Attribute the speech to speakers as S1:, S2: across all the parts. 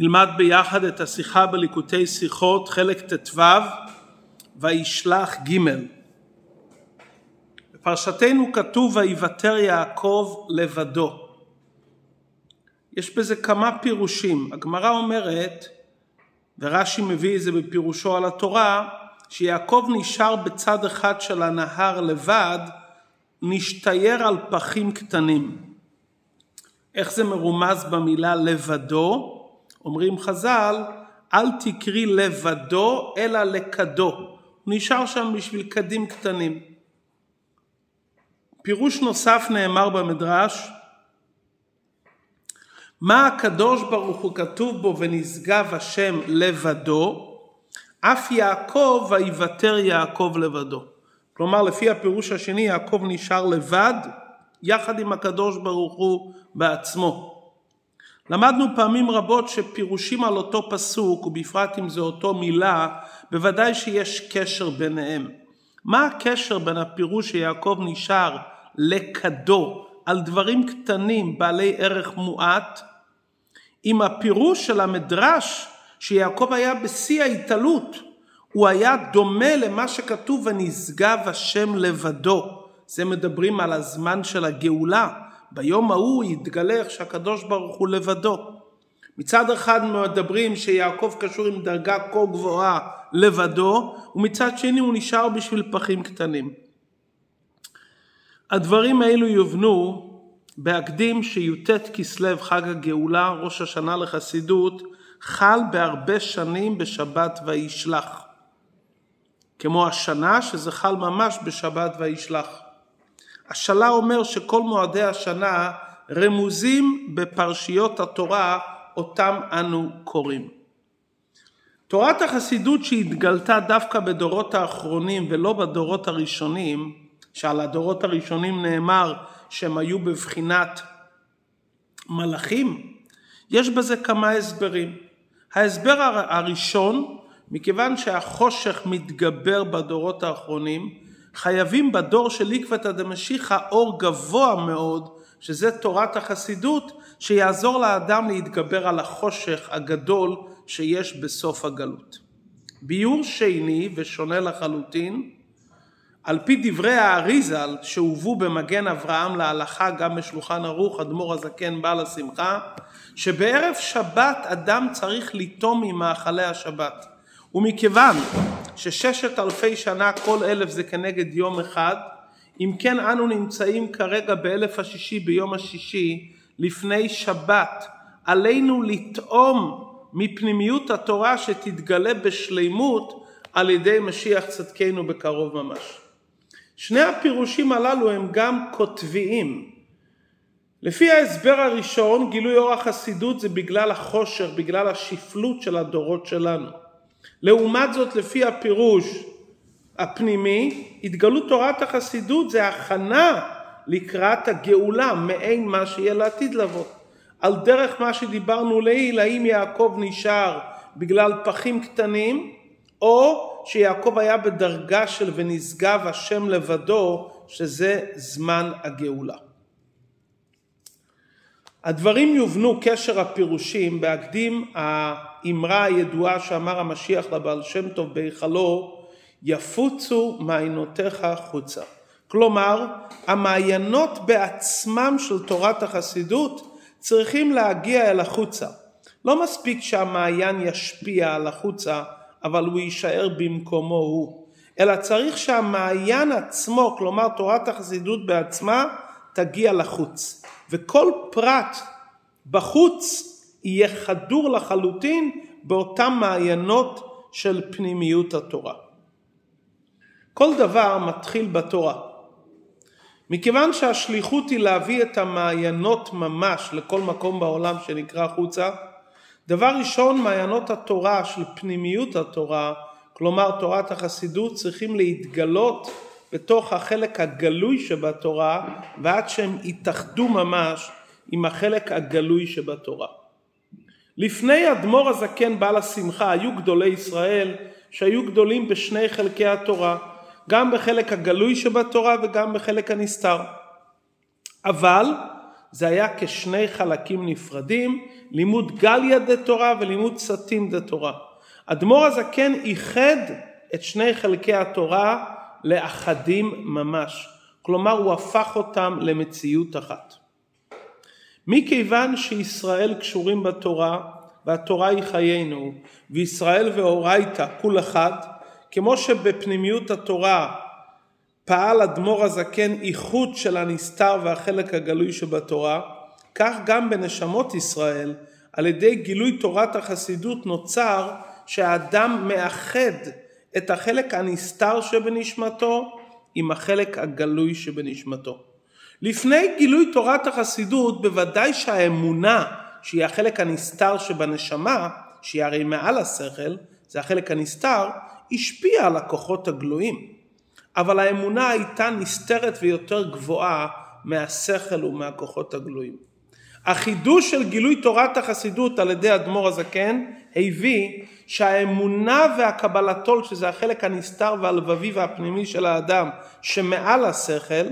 S1: נלמד ביחד את השיחה בליקוטי שיחות, חלק ט"ו, וישלח ג'. בפרשתנו כתוב ויוותר יעקב לבדו. יש בזה כמה פירושים. הגמרא אומרת, ורש"י מביא את זה בפירושו על התורה, שיעקב נשאר בצד אחד של הנהר לבד, נשתייר על פחים קטנים. איך זה מרומז במילה לבדו? אומרים חז"ל, אל תקרי לבדו אלא לקדו. הוא נשאר שם בשביל קדים קטנים. פירוש נוסף נאמר במדרש, מה הקדוש ברוך הוא כתוב בו ונשגב השם לבדו, אף יעקב ויוותר יעקב לבדו. כלומר לפי הפירוש השני יעקב נשאר לבד יחד עם הקדוש ברוך הוא בעצמו. למדנו פעמים רבות שפירושים על אותו פסוק, ובפרט אם זה אותו מילה, בוודאי שיש קשר ביניהם. מה הקשר בין הפירוש שיעקב נשאר לקדו על דברים קטנים בעלי ערך מועט, עם הפירוש של המדרש שיעקב היה בשיא ההתעלות, הוא היה דומה למה שכתוב ונשגב השם לבדו. זה מדברים על הזמן של הגאולה, ביום ההוא יתגלה איך שהקדוש ברוך הוא לבדו. מצד אחד מדברים שיעקב קשור עם דרגה כה גבוהה לבדו, ומצד שני הוא נשאר בשביל פחים קטנים. הדברים האלו יובנו בהקדים שי"ט כסלו חג הגאולה, ראש השנה לחסידות, חל בהרבה שנים בשבת וישלח. כמו השנה שזה חל ממש בשבת וישלח. השלה אומר שכל מועדי השנה רמוזים בפרשיות התורה אותם אנו קוראים. תורת החסידות שהתגלתה דווקא בדורות האחרונים ולא בדורות הראשונים, שעל הדורות הראשונים נאמר שהם היו בבחינת מלאכים, יש בזה כמה הסברים. ההסבר הראשון, מכיוון שהחושך מתגבר בדורות האחרונים, חייבים בדור של עקבתא דמשיחא אור גבוה מאוד, שזה תורת החסידות, שיעזור לאדם להתגבר על החושך הגדול שיש בסוף הגלות. ביור שני ושונה לחלוטין, על פי דברי האריזל שהובאו במגן אברהם להלכה גם בשולחן ערוך אדמו"ר הזקן בעל השמחה, שבערב שבת אדם צריך לטום ממאכלי השבת. ומכיוון שששת אלפי שנה כל אלף זה כנגד יום אחד, אם כן אנו נמצאים כרגע באלף השישי ביום השישי לפני שבת, עלינו לטעום מפנימיות התורה שתתגלה בשלימות על ידי משיח צדקנו בקרוב ממש. שני הפירושים הללו הם גם כותביים. לפי ההסבר הראשון, גילוי אור החסידות זה בגלל החושך, בגלל השפלות של הדורות שלנו. לעומת זאת לפי הפירוש הפנימי, התגלות תורת החסידות זה הכנה לקראת הגאולה מעין מה שיהיה לעתיד לבוא. על דרך מה שדיברנו לעיל, האם יעקב נשאר בגלל פחים קטנים, או שיעקב היה בדרגה של ונשגב השם לבדו, שזה זמן הגאולה. הדברים יובנו קשר הפירושים בהקדים האמרה הידועה שאמר המשיח לבעל שם טוב בהיכלו יפוצו מעיינותיך חוצה. כלומר המעיינות בעצמם של תורת החסידות צריכים להגיע אל החוצה. לא מספיק שהמעיין ישפיע על החוצה אבל הוא יישאר במקומו הוא. אלא צריך שהמעיין עצמו, כלומר תורת החסידות בעצמה, תגיע לחוץ. וכל פרט בחוץ יהיה חדור לחלוטין באותם מעיינות של פנימיות התורה. כל דבר מתחיל בתורה. מכיוון שהשליחות היא להביא את המעיינות ממש לכל מקום בעולם שנקרא חוצה, דבר ראשון מעיינות התורה של פנימיות התורה, כלומר תורת החסידות, צריכים להתגלות בתוך החלק הגלוי שבתורה ועד שהם יתאחדו ממש עם החלק הגלוי שבתורה. לפני אדמו"ר הזקן בעל השמחה היו גדולי ישראל שהיו גדולים בשני חלקי התורה, גם בחלק הגלוי שבתורה וגם בחלק הנסתר. אבל זה היה כשני חלקים נפרדים, לימוד גליה דה תורה ולימוד סטים דה תורה. אדמו"ר הזקן איחד את שני חלקי התורה לאחדים ממש. כלומר, הוא הפך אותם למציאות אחת. מכיוון שישראל קשורים בתורה, והתורה היא חיינו, וישראל ואורייתא כול אחד, כמו שבפנימיות התורה פעל אדמו"ר הזקן איחוד של הנסתר והחלק הגלוי שבתורה, כך גם בנשמות ישראל, על ידי גילוי תורת החסידות נוצר שהאדם מאחד את החלק הנסתר שבנשמתו עם החלק הגלוי שבנשמתו. לפני גילוי תורת החסידות בוודאי שהאמונה שהיא החלק הנסתר שבנשמה, שהיא הרי מעל השכל, זה החלק הנסתר, השפיעה על הכוחות הגלויים. אבל האמונה הייתה נסתרת ויותר גבוהה מהשכל ומהכוחות הגלויים. החידוש של גילוי תורת החסידות על ידי אדמו"ר הזקן הביא שהאמונה והקבלתו שזה החלק הנסתר והלבבי והפנימי של האדם שמעל השכל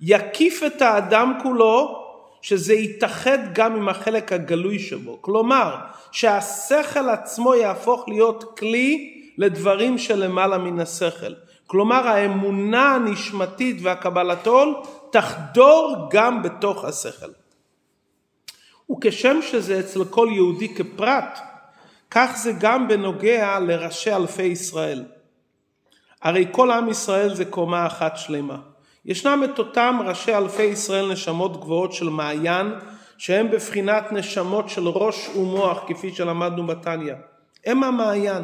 S1: יקיף את האדם כולו שזה יתאחד גם עם החלק הגלוי שבו. כלומר, שהשכל עצמו יהפוך להיות כלי לדברים שלמעלה מן השכל. כלומר, האמונה הנשמתית והקבלתול תחדור גם בתוך השכל. וכשם שזה אצל כל יהודי כפרט, כך זה גם בנוגע לראשי אלפי ישראל. הרי כל עם ישראל זה קומה אחת שלמה. ישנם את אותם ראשי אלפי ישראל נשמות גבוהות של מעיין, שהם בבחינת נשמות של ראש ומוח, כפי שלמדנו בתניא. הם המעיין.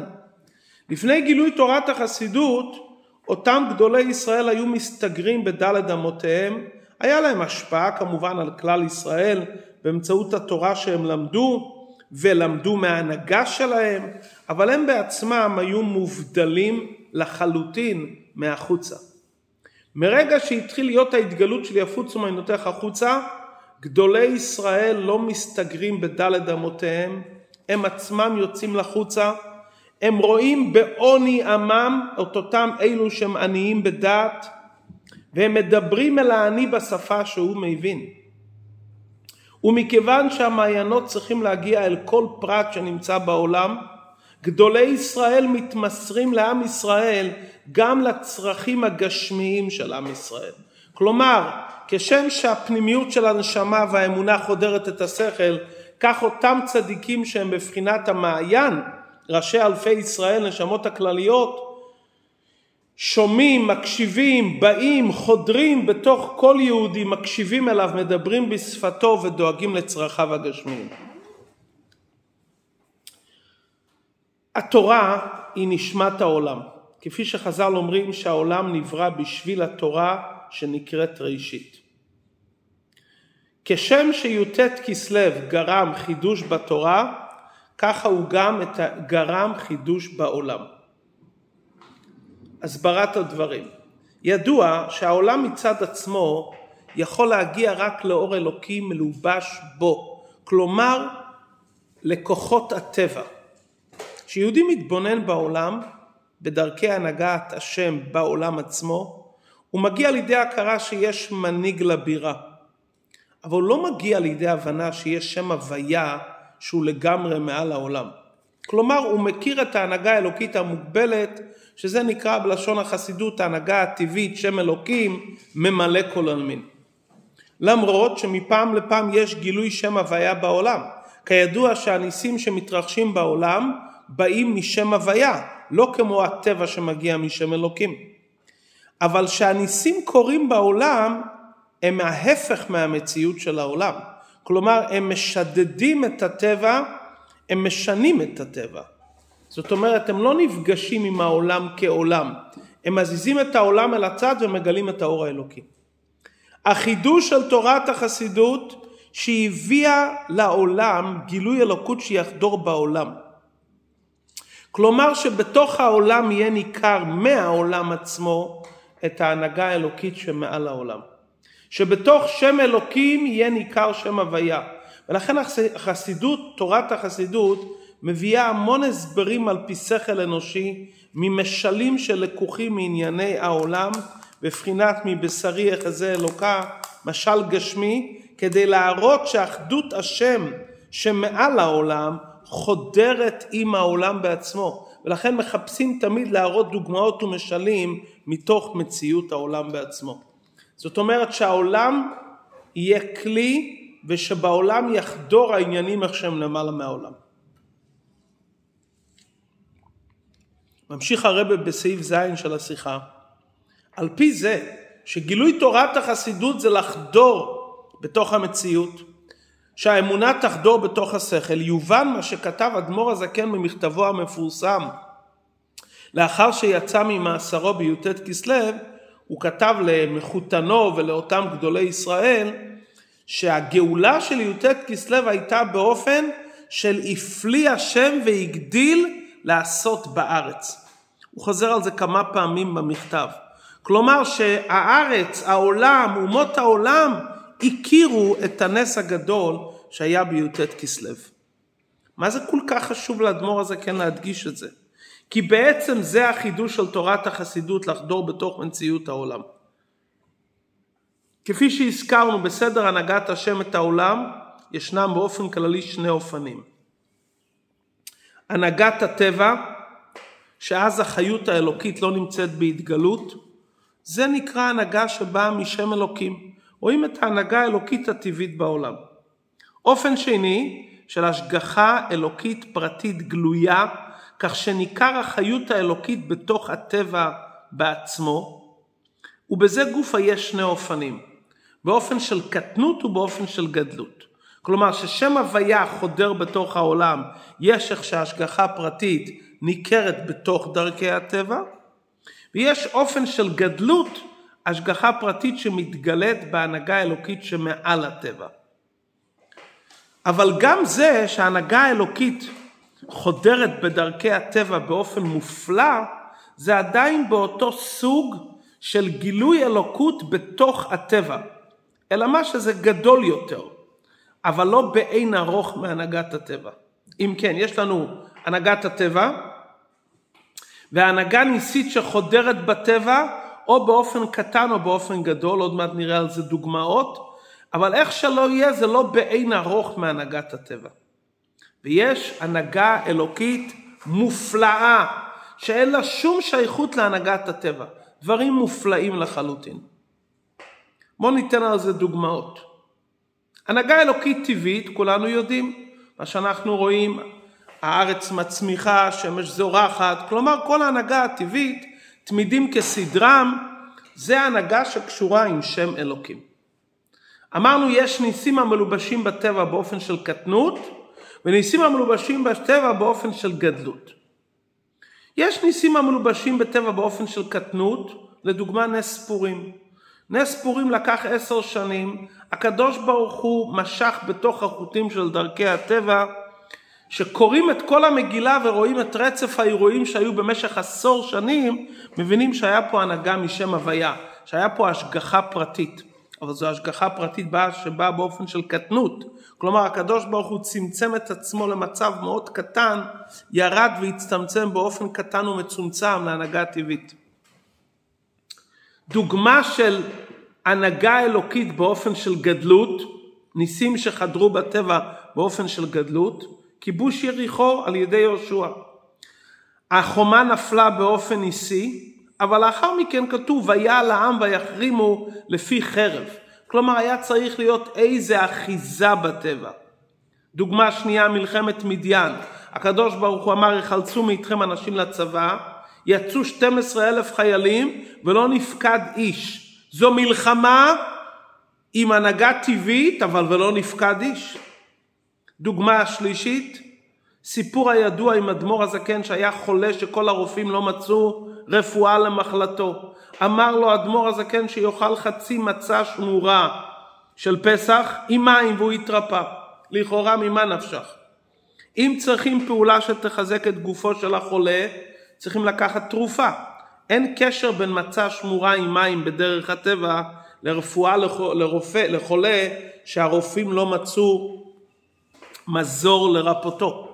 S1: לפני גילוי תורת החסידות, אותם גדולי ישראל היו מסתגרים בדלת אמותיהם, היה להם השפעה כמובן על כלל ישראל באמצעות התורה שהם למדו ולמדו מההנהגה שלהם, אבל הם בעצמם היו מובדלים לחלוטין מהחוצה. מרגע שהתחיל להיות ההתגלות של יפוץ ומעיינותיך החוצה, גדולי ישראל לא מסתגרים בדלת אמותיהם, הם עצמם יוצאים לחוצה, הם רואים בעוני עמם את אותם אלו שהם עניים בדעת, והם מדברים אל העני בשפה שהוא מבין. ומכיוון שהמעיינות צריכים להגיע אל כל פרט שנמצא בעולם, גדולי ישראל מתמסרים לעם ישראל גם לצרכים הגשמיים של עם ישראל. כלומר, כשם שהפנימיות של הנשמה והאמונה חודרת את השכל, כך אותם צדיקים שהם בבחינת המעיין, ראשי אלפי ישראל, נשמות הכלליות, שומעים, מקשיבים, באים, חודרים בתוך כל יהודי, מקשיבים אליו, מדברים בשפתו ודואגים לצרכיו הגשמיים. התורה היא נשמת העולם. כפי שחז"ל אומרים שהעולם נברא בשביל התורה שנקראת ראשית. כשם שי"ט כסלו גרם חידוש בתורה, ככה הוא גם גרם חידוש בעולם. הסברת הדברים. ידוע שהעולם מצד עצמו יכול להגיע רק לאור אלוקי מלובש בו, כלומר לכוחות הטבע. כשיהודי מתבונן בעולם, בדרכי הנהגת השם בעולם עצמו, הוא מגיע לידי הכרה שיש מנהיג לבירה. אבל הוא לא מגיע לידי הבנה שיש שם הוויה שהוא לגמרי מעל העולם. כלומר, הוא מכיר את ההנהגה האלוקית המוגבלת, שזה נקרא בלשון החסידות ההנהגה הטבעית, שם אלוקים, ממלא כל עלמין. למרות שמפעם לפעם יש גילוי שם הוויה בעולם. כידוע שהניסים שמתרחשים בעולם באים משם הוויה, לא כמו הטבע שמגיע משם אלוקים. אבל שהניסים קורים בעולם הם ההפך מהמציאות של העולם. כלומר, הם משדדים את הטבע, הם משנים את הטבע. זאת אומרת, הם לא נפגשים עם העולם כעולם, הם מזיזים את העולם אל הצד ומגלים את האור האלוקי. החידוש של תורת החסידות שהביאה לעולם גילוי אלוקות שיחדור בעולם. כלומר שבתוך העולם יהיה ניכר מהעולם עצמו את ההנהגה האלוקית שמעל העולם. שבתוך שם אלוקים יהיה ניכר שם הוויה. ולכן החסידות, תורת החסידות, מביאה המון הסברים על פי שכל אנושי ממשלים שלקוחים מענייני העולם בבחינת מבשרי יחזה אלוקה, משל גשמי, כדי להראות שאחדות השם שמעל העולם חודרת עם העולם בעצמו, ולכן מחפשים תמיד להראות דוגמאות ומשלים מתוך מציאות העולם בעצמו. זאת אומרת שהעולם יהיה כלי ושבעולם יחדור העניינים איך שהם למעלה מהעולם. ממשיך הרבה בסעיף ז' של השיחה. על פי זה שגילוי תורת החסידות זה לחדור בתוך המציאות, שהאמונה תחדור בתוך השכל, יובן מה שכתב אדמו"ר הזקן במכתבו המפורסם לאחר שיצא ממאסרו בי"ט כסלו, הוא כתב למחותנו ולאותם גדולי ישראל שהגאולה של י"ט כסלו הייתה באופן של הפליא השם והגדיל לעשות בארץ. הוא חוזר על זה כמה פעמים במכתב. כלומר שהארץ, העולם, אומות העולם, הכירו את הנס הגדול שהיה בי"ט כסלו. מה זה כל כך חשוב לאדמו"ר הזה כן להדגיש את זה? כי בעצם זה החידוש של תורת החסידות לחדור בתוך מציאות העולם. כפי שהזכרנו בסדר הנהגת השם את העולם, ישנם באופן כללי שני אופנים. הנהגת הטבע, שאז החיות האלוקית לא נמצאת בהתגלות, זה נקרא הנהגה שבאה משם אלוקים. רואים את ההנהגה האלוקית הטבעית בעולם. אופן שני, של השגחה אלוקית פרטית גלויה, כך שניכר החיות האלוקית בתוך הטבע בעצמו, ובזה גופה יש שני אופנים, באופן של קטנות ובאופן של גדלות. כלומר ששם הוויה חודר בתוך העולם, יש איך שהשגחה פרטית ניכרת בתוך דרכי הטבע, ויש אופן של גדלות, השגחה פרטית שמתגלית בהנהגה האלוקית שמעל הטבע. אבל גם זה שההנהגה האלוקית חודרת בדרכי הטבע באופן מופלא, זה עדיין באותו סוג של גילוי אלוקות בתוך הטבע, אלא מה שזה גדול יותר, אבל לא באין ארוך מהנהגת הטבע. אם כן, יש לנו הנהגת הטבע, והנהגה ניסית שחודרת בטבע, או באופן קטן או באופן גדול, עוד מעט נראה על זה דוגמאות, אבל איך שלא יהיה, זה לא באין ארוך מהנהגת הטבע. ויש הנהגה אלוקית מופלאה, שאין לה שום שייכות להנהגת הטבע. דברים מופלאים לחלוטין. בואו ניתן על זה דוגמאות. הנהגה אלוקית טבעית, כולנו יודעים, מה שאנחנו רואים, הארץ מצמיחה, שמש זורחת, כלומר כל ההנהגה הטבעית, תמידים כסדרם, זה הנהגה שקשורה עם שם אלוקים. אמרנו יש ניסים המלובשים בטבע באופן של קטנות, וניסים המלובשים בטבע באופן של גדלות. יש ניסים המלובשים בטבע באופן של קטנות, לדוגמה נס פורים. נס פורים לקח עשר שנים, הקדוש ברוך הוא משך בתוך החוטים של דרכי הטבע, שקוראים את כל המגילה ורואים את רצף האירועים שהיו במשך עשור שנים, מבינים שהיה פה הנהגה משם הוויה, שהיה פה השגחה פרטית. אבל זו השגחה פרטית שבאה באופן של קטנות. כלומר, הקדוש ברוך הוא צמצם את עצמו למצב מאוד קטן, ירד והצטמצם באופן קטן ומצומצם להנהגה טבעית. דוגמה של הנהגה אלוקית באופן של גדלות, ניסים שחדרו בטבע באופן של גדלות, כיבוש יריחו על ידי יהושע. החומה נפלה באופן ניסי, אבל לאחר מכן כתוב ויעל העם ויחרימו לפי חרב. כלומר היה צריך להיות איזה אחיזה בטבע. דוגמה שנייה מלחמת מדיין. הקדוש ברוך הוא אמר יחלצו מאיתכם אנשים לצבא, יצאו 12 אלף חיילים ולא נפקד איש. זו מלחמה עם הנהגה טבעית אבל ולא נפקד איש. דוגמה שלישית, סיפור הידוע עם אדמו"ר הזקן שהיה חולה שכל הרופאים לא מצאו רפואה למחלתו. אמר לו אדמו"ר הזקן שיאכל חצי מצה שמורה של פסח עם מים והוא יתרפא. לכאורה ממה נפשך? אם צריכים פעולה שתחזק את גופו של החולה, צריכים לקחת תרופה. אין קשר בין מצה שמורה עם מים בדרך הטבע לרפואה לרופא, לחולה שהרופאים לא מצאו מזור לרפותו.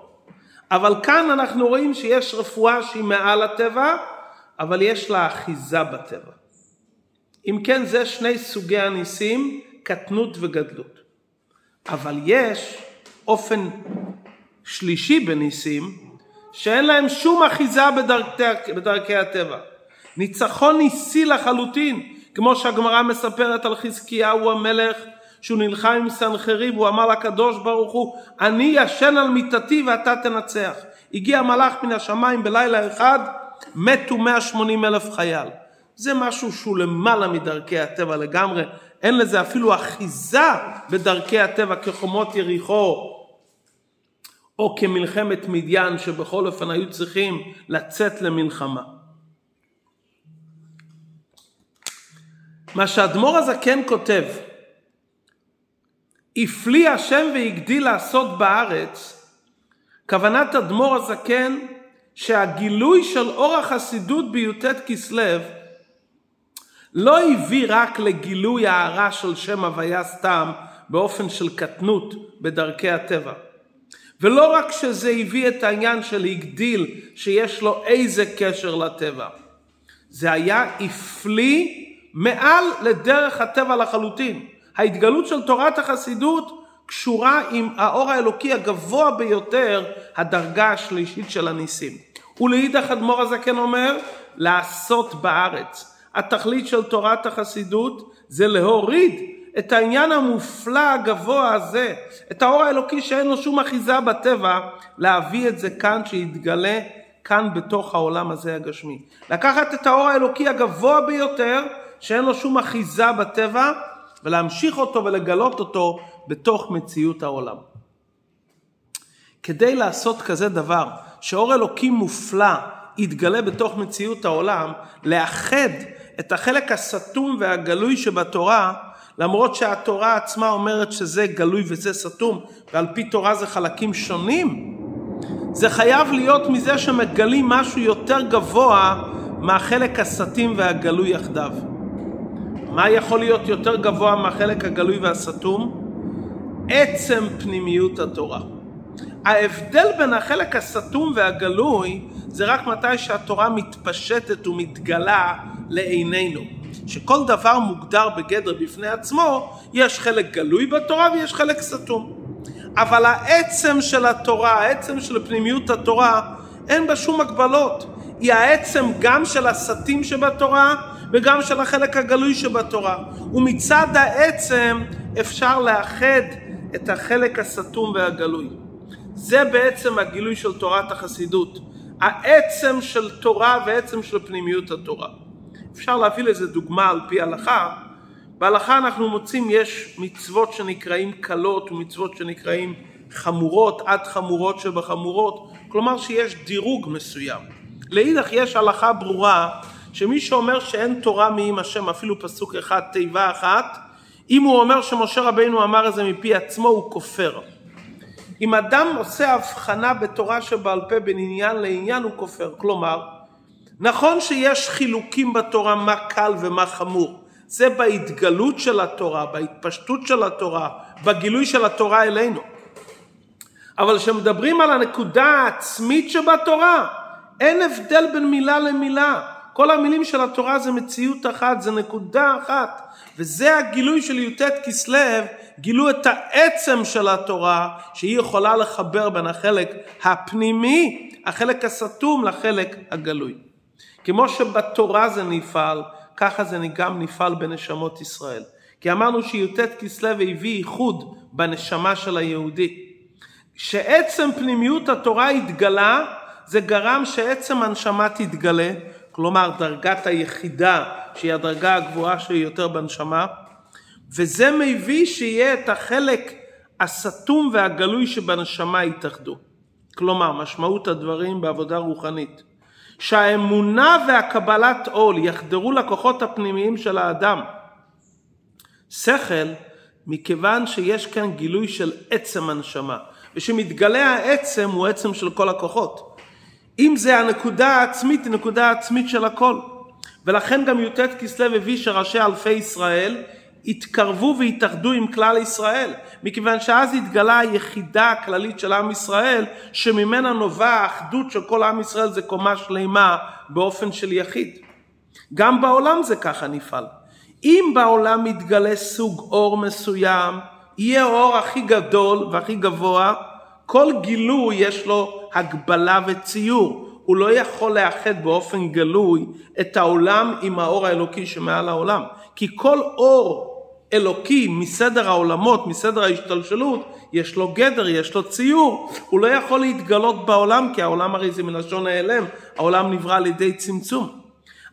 S1: אבל כאן אנחנו רואים שיש רפואה שהיא מעל הטבע, אבל יש לה אחיזה בטבע. אם כן, זה שני סוגי הניסים, קטנות וגדלות. אבל יש אופן שלישי בניסים, שאין להם שום אחיזה בדרכי, בדרכי הטבע. ניצחון ניסי לחלוטין, כמו שהגמרא מספרת על חזקיהו המלך, שהוא נלחם עם סנחריב, הוא אמר לקדוש ברוך הוא, אני ישן על מיטתי ואתה תנצח. הגיע מלאך מן השמיים בלילה אחד, מתו 180 אלף חייל. זה משהו שהוא למעלה מדרכי הטבע לגמרי, אין לזה אפילו אחיזה בדרכי הטבע כחומות יריחו או כמלחמת מדיין שבכל אופן היו צריכים לצאת למלחמה. מה שאדמו"ר הזקן כותב, הפליא השם והגדיל לעשות בארץ, כוונת אדמו"ר הזקן שהגילוי של אור החסידות בי"ט כסלו לא הביא רק לגילוי ההערה של שם הוויה סתם באופן של קטנות בדרכי הטבע. ולא רק שזה הביא את העניין של הגדיל שיש לו איזה קשר לטבע. זה היה הפליא מעל לדרך הטבע לחלוטין. ההתגלות של תורת החסידות קשורה עם האור האלוקי הגבוה ביותר, הדרגה השלישית של הניסים. ולאידך אדמו"ר הזקן אומר, לעשות בארץ. התכלית של תורת החסידות זה להוריד את העניין המופלא הגבוה הזה, את האור האלוקי שאין לו שום אחיזה בטבע, להביא את זה כאן שיתגלה כאן בתוך העולם הזה הגשמי. לקחת את האור האלוקי הגבוה ביותר, שאין לו שום אחיזה בטבע, ולהמשיך אותו ולגלות אותו בתוך מציאות העולם. כדי לעשות כזה דבר, שאור אלוקי מופלא יתגלה בתוך מציאות העולם, לאחד את החלק הסתום והגלוי שבתורה, למרות שהתורה עצמה אומרת שזה גלוי וזה סתום, ועל פי תורה זה חלקים שונים, זה חייב להיות מזה שמגלים משהו יותר גבוה מהחלק הסתים והגלוי יחדיו. מה יכול להיות יותר גבוה מהחלק הגלוי והסתום? עצם פנימיות התורה. ההבדל בין החלק הסתום והגלוי זה רק מתי שהתורה מתפשטת ומתגלה לעינינו. שכל דבר מוגדר בגדר בפני עצמו, יש חלק גלוי בתורה ויש חלק סתום. אבל העצם של התורה, העצם של פנימיות התורה, אין בה שום הגבלות. היא העצם גם של הסתים שבתורה וגם של החלק הגלוי שבתורה. ומצד העצם אפשר לאחד את החלק הסתום והגלוי. זה בעצם הגילוי של תורת החסידות. העצם של תורה ועצם של פנימיות התורה. אפשר להביא לזה דוגמה על פי הלכה. בהלכה אנחנו מוצאים יש מצוות שנקראים קלות ומצוות שנקראים חמורות עד חמורות שבחמורות, כלומר שיש דירוג מסוים. לאידך יש הלכה ברורה שמי שאומר שאין תורה מעם השם אפילו פסוק אחד תיבה אחת אם הוא אומר שמשה רבינו אמר את זה מפי עצמו הוא כופר. אם אדם עושה הבחנה בתורה שבעל פה בין עניין לעניין הוא כופר. כלומר, נכון שיש חילוקים בתורה מה קל ומה חמור. זה בהתגלות של התורה, בהתפשטות של התורה, בגילוי של התורה אלינו. אבל כשמדברים על הנקודה העצמית שבתורה, אין הבדל בין מילה למילה. כל המילים של התורה זה מציאות אחת, זה נקודה אחת. וזה הגילוי של י"ט כסלו, גילו את העצם של התורה, שהיא יכולה לחבר בין החלק הפנימי, החלק הסתום, לחלק הגלוי. כמו שבתורה זה נפעל, ככה זה גם נפעל בנשמות ישראל. כי אמרנו שי"ט כסלו הביא ייחוד בנשמה של היהודי. שעצם פנימיות התורה התגלה, זה גרם שעצם הנשמה תתגלה, כלומר דרגת היחידה שהיא הדרגה הגבוהה שהיא יותר בנשמה, וזה מביא שיהיה את החלק הסתום והגלוי שבנשמה יתאחדו. כלומר, משמעות הדברים בעבודה רוחנית. שהאמונה והקבלת עול יחדרו לכוחות הפנימיים של האדם. שכל, מכיוון שיש כאן גילוי של עצם הנשמה, ושמתגלה העצם הוא עצם של כל הכוחות. אם זה הנקודה העצמית, היא נקודה עצמית של הכל. ולכן גם י"ט כסלו הביא שראשי אלפי ישראל התקרבו והתאחדו עם כלל ישראל, מכיוון שאז התגלה היחידה הכללית של עם ישראל, שממנה נובע האחדות של כל עם ישראל זה קומה שלמה באופן של יחיד. גם בעולם זה ככה נפעל. אם בעולם מתגלה סוג אור מסוים, יהיה האור הכי גדול והכי גבוה, כל גילוי יש לו הגבלה וציור. הוא לא יכול לאחד באופן גלוי את העולם עם האור האלוקי שמעל העולם. כי כל אור אלוקי מסדר העולמות, מסדר ההשתלשלות, יש לו גדר, יש לו ציור. הוא לא יכול להתגלות בעולם, כי העולם הרי זה מלשון ההיעלם, העולם נברא על ידי צמצום.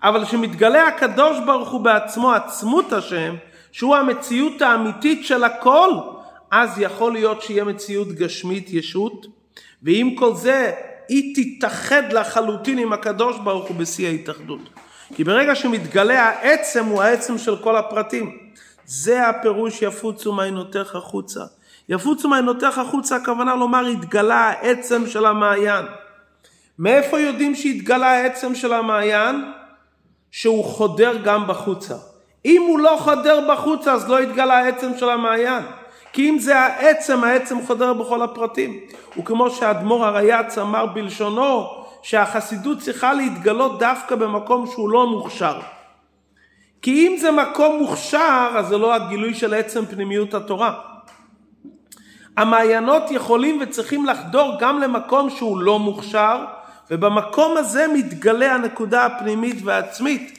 S1: אבל כשמתגלה הקדוש ברוך הוא בעצמו, עצמות השם, שהוא המציאות האמיתית של הכל, אז יכול להיות שיהיה מציאות גשמית ישות, ועם כל זה היא תתאחד לחלוטין עם הקדוש ברוך הוא בשיא ההתאחדות. כי ברגע שמתגלה העצם הוא העצם של כל הפרטים. זה הפירוש יפוצו מעיינותיך החוצה. יפוצו מעיינותיך החוצה הכוונה לומר התגלה העצם של המעיין. מאיפה יודעים שהתגלה העצם של המעיין? שהוא חודר גם בחוצה. אם הוא לא חודר בחוצה אז לא התגלה העצם של המעיין. כי אם זה העצם, העצם חודר בכל הפרטים. וכמו שהאדמו"ר הרייץ אמר בלשונו, שהחסידות צריכה להתגלות דווקא במקום שהוא לא מוכשר. כי אם זה מקום מוכשר, אז זה לא הגילוי של עצם פנימיות התורה. המעיינות יכולים וצריכים לחדור גם למקום שהוא לא מוכשר, ובמקום הזה מתגלה הנקודה הפנימית והעצמית.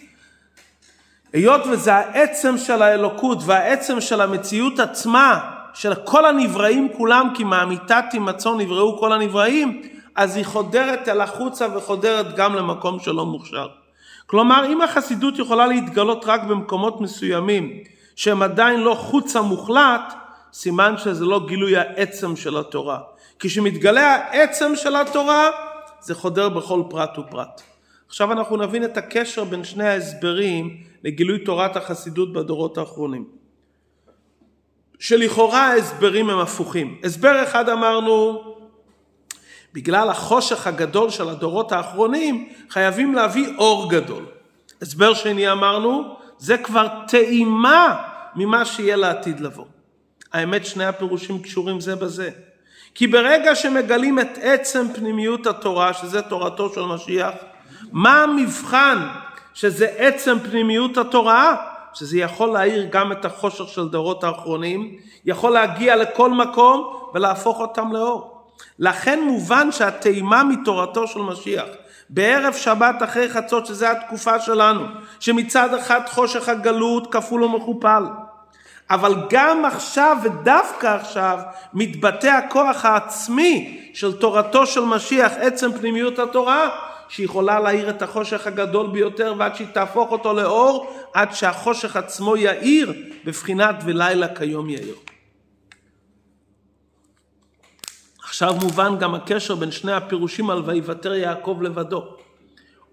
S1: היות וזה העצם של האלוקות והעצם של המציאות עצמה, של כל הנבראים כולם, כי מאמיתה תימצאו נבראו כל הנבראים, אז היא חודרת אל החוצה וחודרת גם למקום שלא מוכשר. כלומר, אם החסידות יכולה להתגלות רק במקומות מסוימים, שהם עדיין לא חוצה מוחלט, סימן שזה לא גילוי העצם של התורה. כשמתגלה העצם של התורה, זה חודר בכל פרט ופרט. עכשיו אנחנו נבין את הקשר בין שני ההסברים לגילוי תורת החסידות בדורות האחרונים. שלכאורה ההסברים הם הפוכים. הסבר אחד אמרנו, בגלל החושך הגדול של הדורות האחרונים, חייבים להביא אור גדול. הסבר שני אמרנו, זה כבר טעימה ממה שיהיה לעתיד לבוא. האמת שני הפירושים קשורים זה בזה. כי ברגע שמגלים את עצם פנימיות התורה, שזה תורתו של משיח, מה המבחן שזה עצם פנימיות התורה? שזה יכול להאיר גם את החושך של דורות האחרונים, יכול להגיע לכל מקום ולהפוך אותם לאור. לכן מובן שהטעימה מתורתו של משיח, בערב שבת אחרי חצות, שזה התקופה שלנו, שמצד אחד חושך הגלות כפול ומכופל, אבל גם עכשיו ודווקא עכשיו מתבטא הכוח העצמי של תורתו של משיח, עצם פנימיות התורה, שיכולה להאיר את החושך הגדול ביותר ועד שהיא תהפוך אותו לאור, עד שהחושך עצמו יאיר בבחינת ולילה כיום יאיר. עכשיו מובן גם הקשר בין שני הפירושים על ויוותר יעקב לבדו.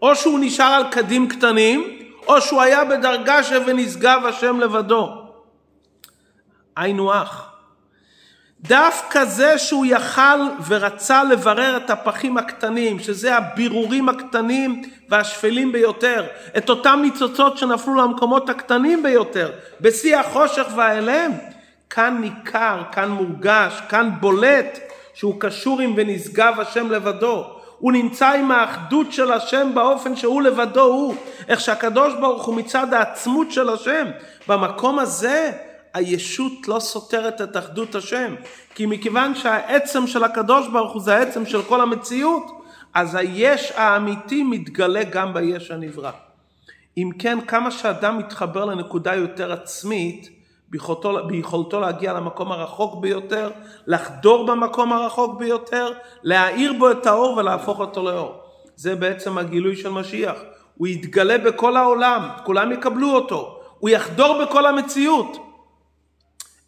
S1: או שהוא נשאר על קדים קטנים, או שהוא היה בדרגה ש"ונשגב השם לבדו". היינו אח. דווקא זה שהוא יכל ורצה לברר את הפחים הקטנים, שזה הבירורים הקטנים והשפלים ביותר, את אותם ניצוצות שנפלו למקומות הקטנים ביותר, בשיא החושך והאלם, כאן ניכר, כאן מורגש, כאן בולט שהוא קשור עם ונשגב השם לבדו. הוא נמצא עם האחדות של השם באופן שהוא לבדו הוא. איך שהקדוש ברוך הוא מצד העצמות של השם. במקום הזה הישות לא סותרת את אחדות השם. כי מכיוון שהעצם של הקדוש ברוך הוא זה העצם של כל המציאות, אז היש האמיתי מתגלה גם ביש הנברא. אם כן, כמה שאדם מתחבר לנקודה יותר עצמית, ביכולתו, ביכולתו להגיע למקום הרחוק ביותר, לחדור במקום הרחוק ביותר, להאיר בו את האור ולהפוך אותו לאור. זה בעצם הגילוי של משיח. הוא יתגלה בכל העולם, כולם יקבלו אותו. הוא יחדור בכל המציאות.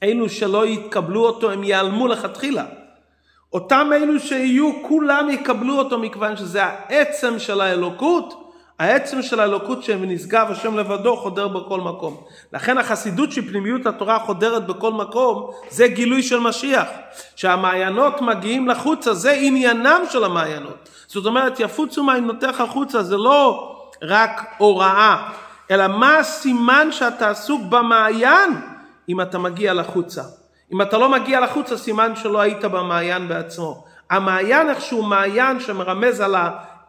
S1: אלו שלא יקבלו אותו הם ייעלמו לכתחילה. אותם אלו שיהיו כולם יקבלו אותו מכיוון שזה העצם של האלוקות העצם של האלוקות שנשגב השם לבדו חודר בכל מקום. לכן החסידות של פנימיות התורה חודרת בכל מקום, זה גילוי של משיח. שהמעיינות מגיעים לחוצה, זה עניינם של המעיינות. זאת אומרת, יפוצו מעיינותיך החוצה, זה לא רק הוראה, אלא מה הסימן שאתה עסוק במעיין אם אתה מגיע לחוצה. אם אתה לא מגיע לחוצה, סימן שלא היית במעיין בעצמו. המעיין איכשהו מעיין שמרמז על.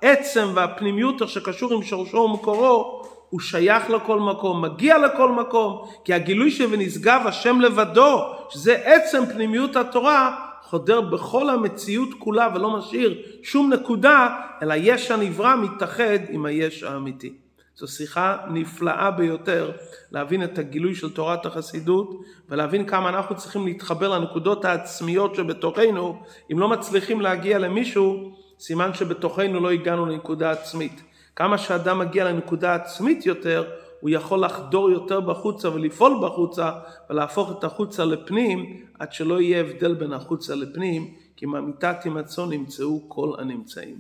S1: העצם והפנימיות שקשור עם שורשו ומקורו, הוא שייך לכל מקום, מגיע לכל מקום, כי הגילוי ש"ונשגב השם לבדו", שזה עצם פנימיות התורה, חודר בכל המציאות כולה ולא משאיר שום נקודה, אלא יש הנברא מתאחד עם היש האמיתי. זו שיחה נפלאה ביותר להבין את הגילוי של תורת החסידות ולהבין כמה אנחנו צריכים להתחבר לנקודות העצמיות שבתוכנו. אם לא מצליחים להגיע למישהו, סימן שבתוכנו לא הגענו לנקודה עצמית. כמה שאדם מגיע לנקודה עצמית יותר, הוא יכול לחדור יותר בחוצה ולפעול בחוצה ולהפוך את החוצה לפנים עד שלא יהיה הבדל בין החוצה לפנים כי מהמיטה תימצאו נמצאו כל הנמצאים.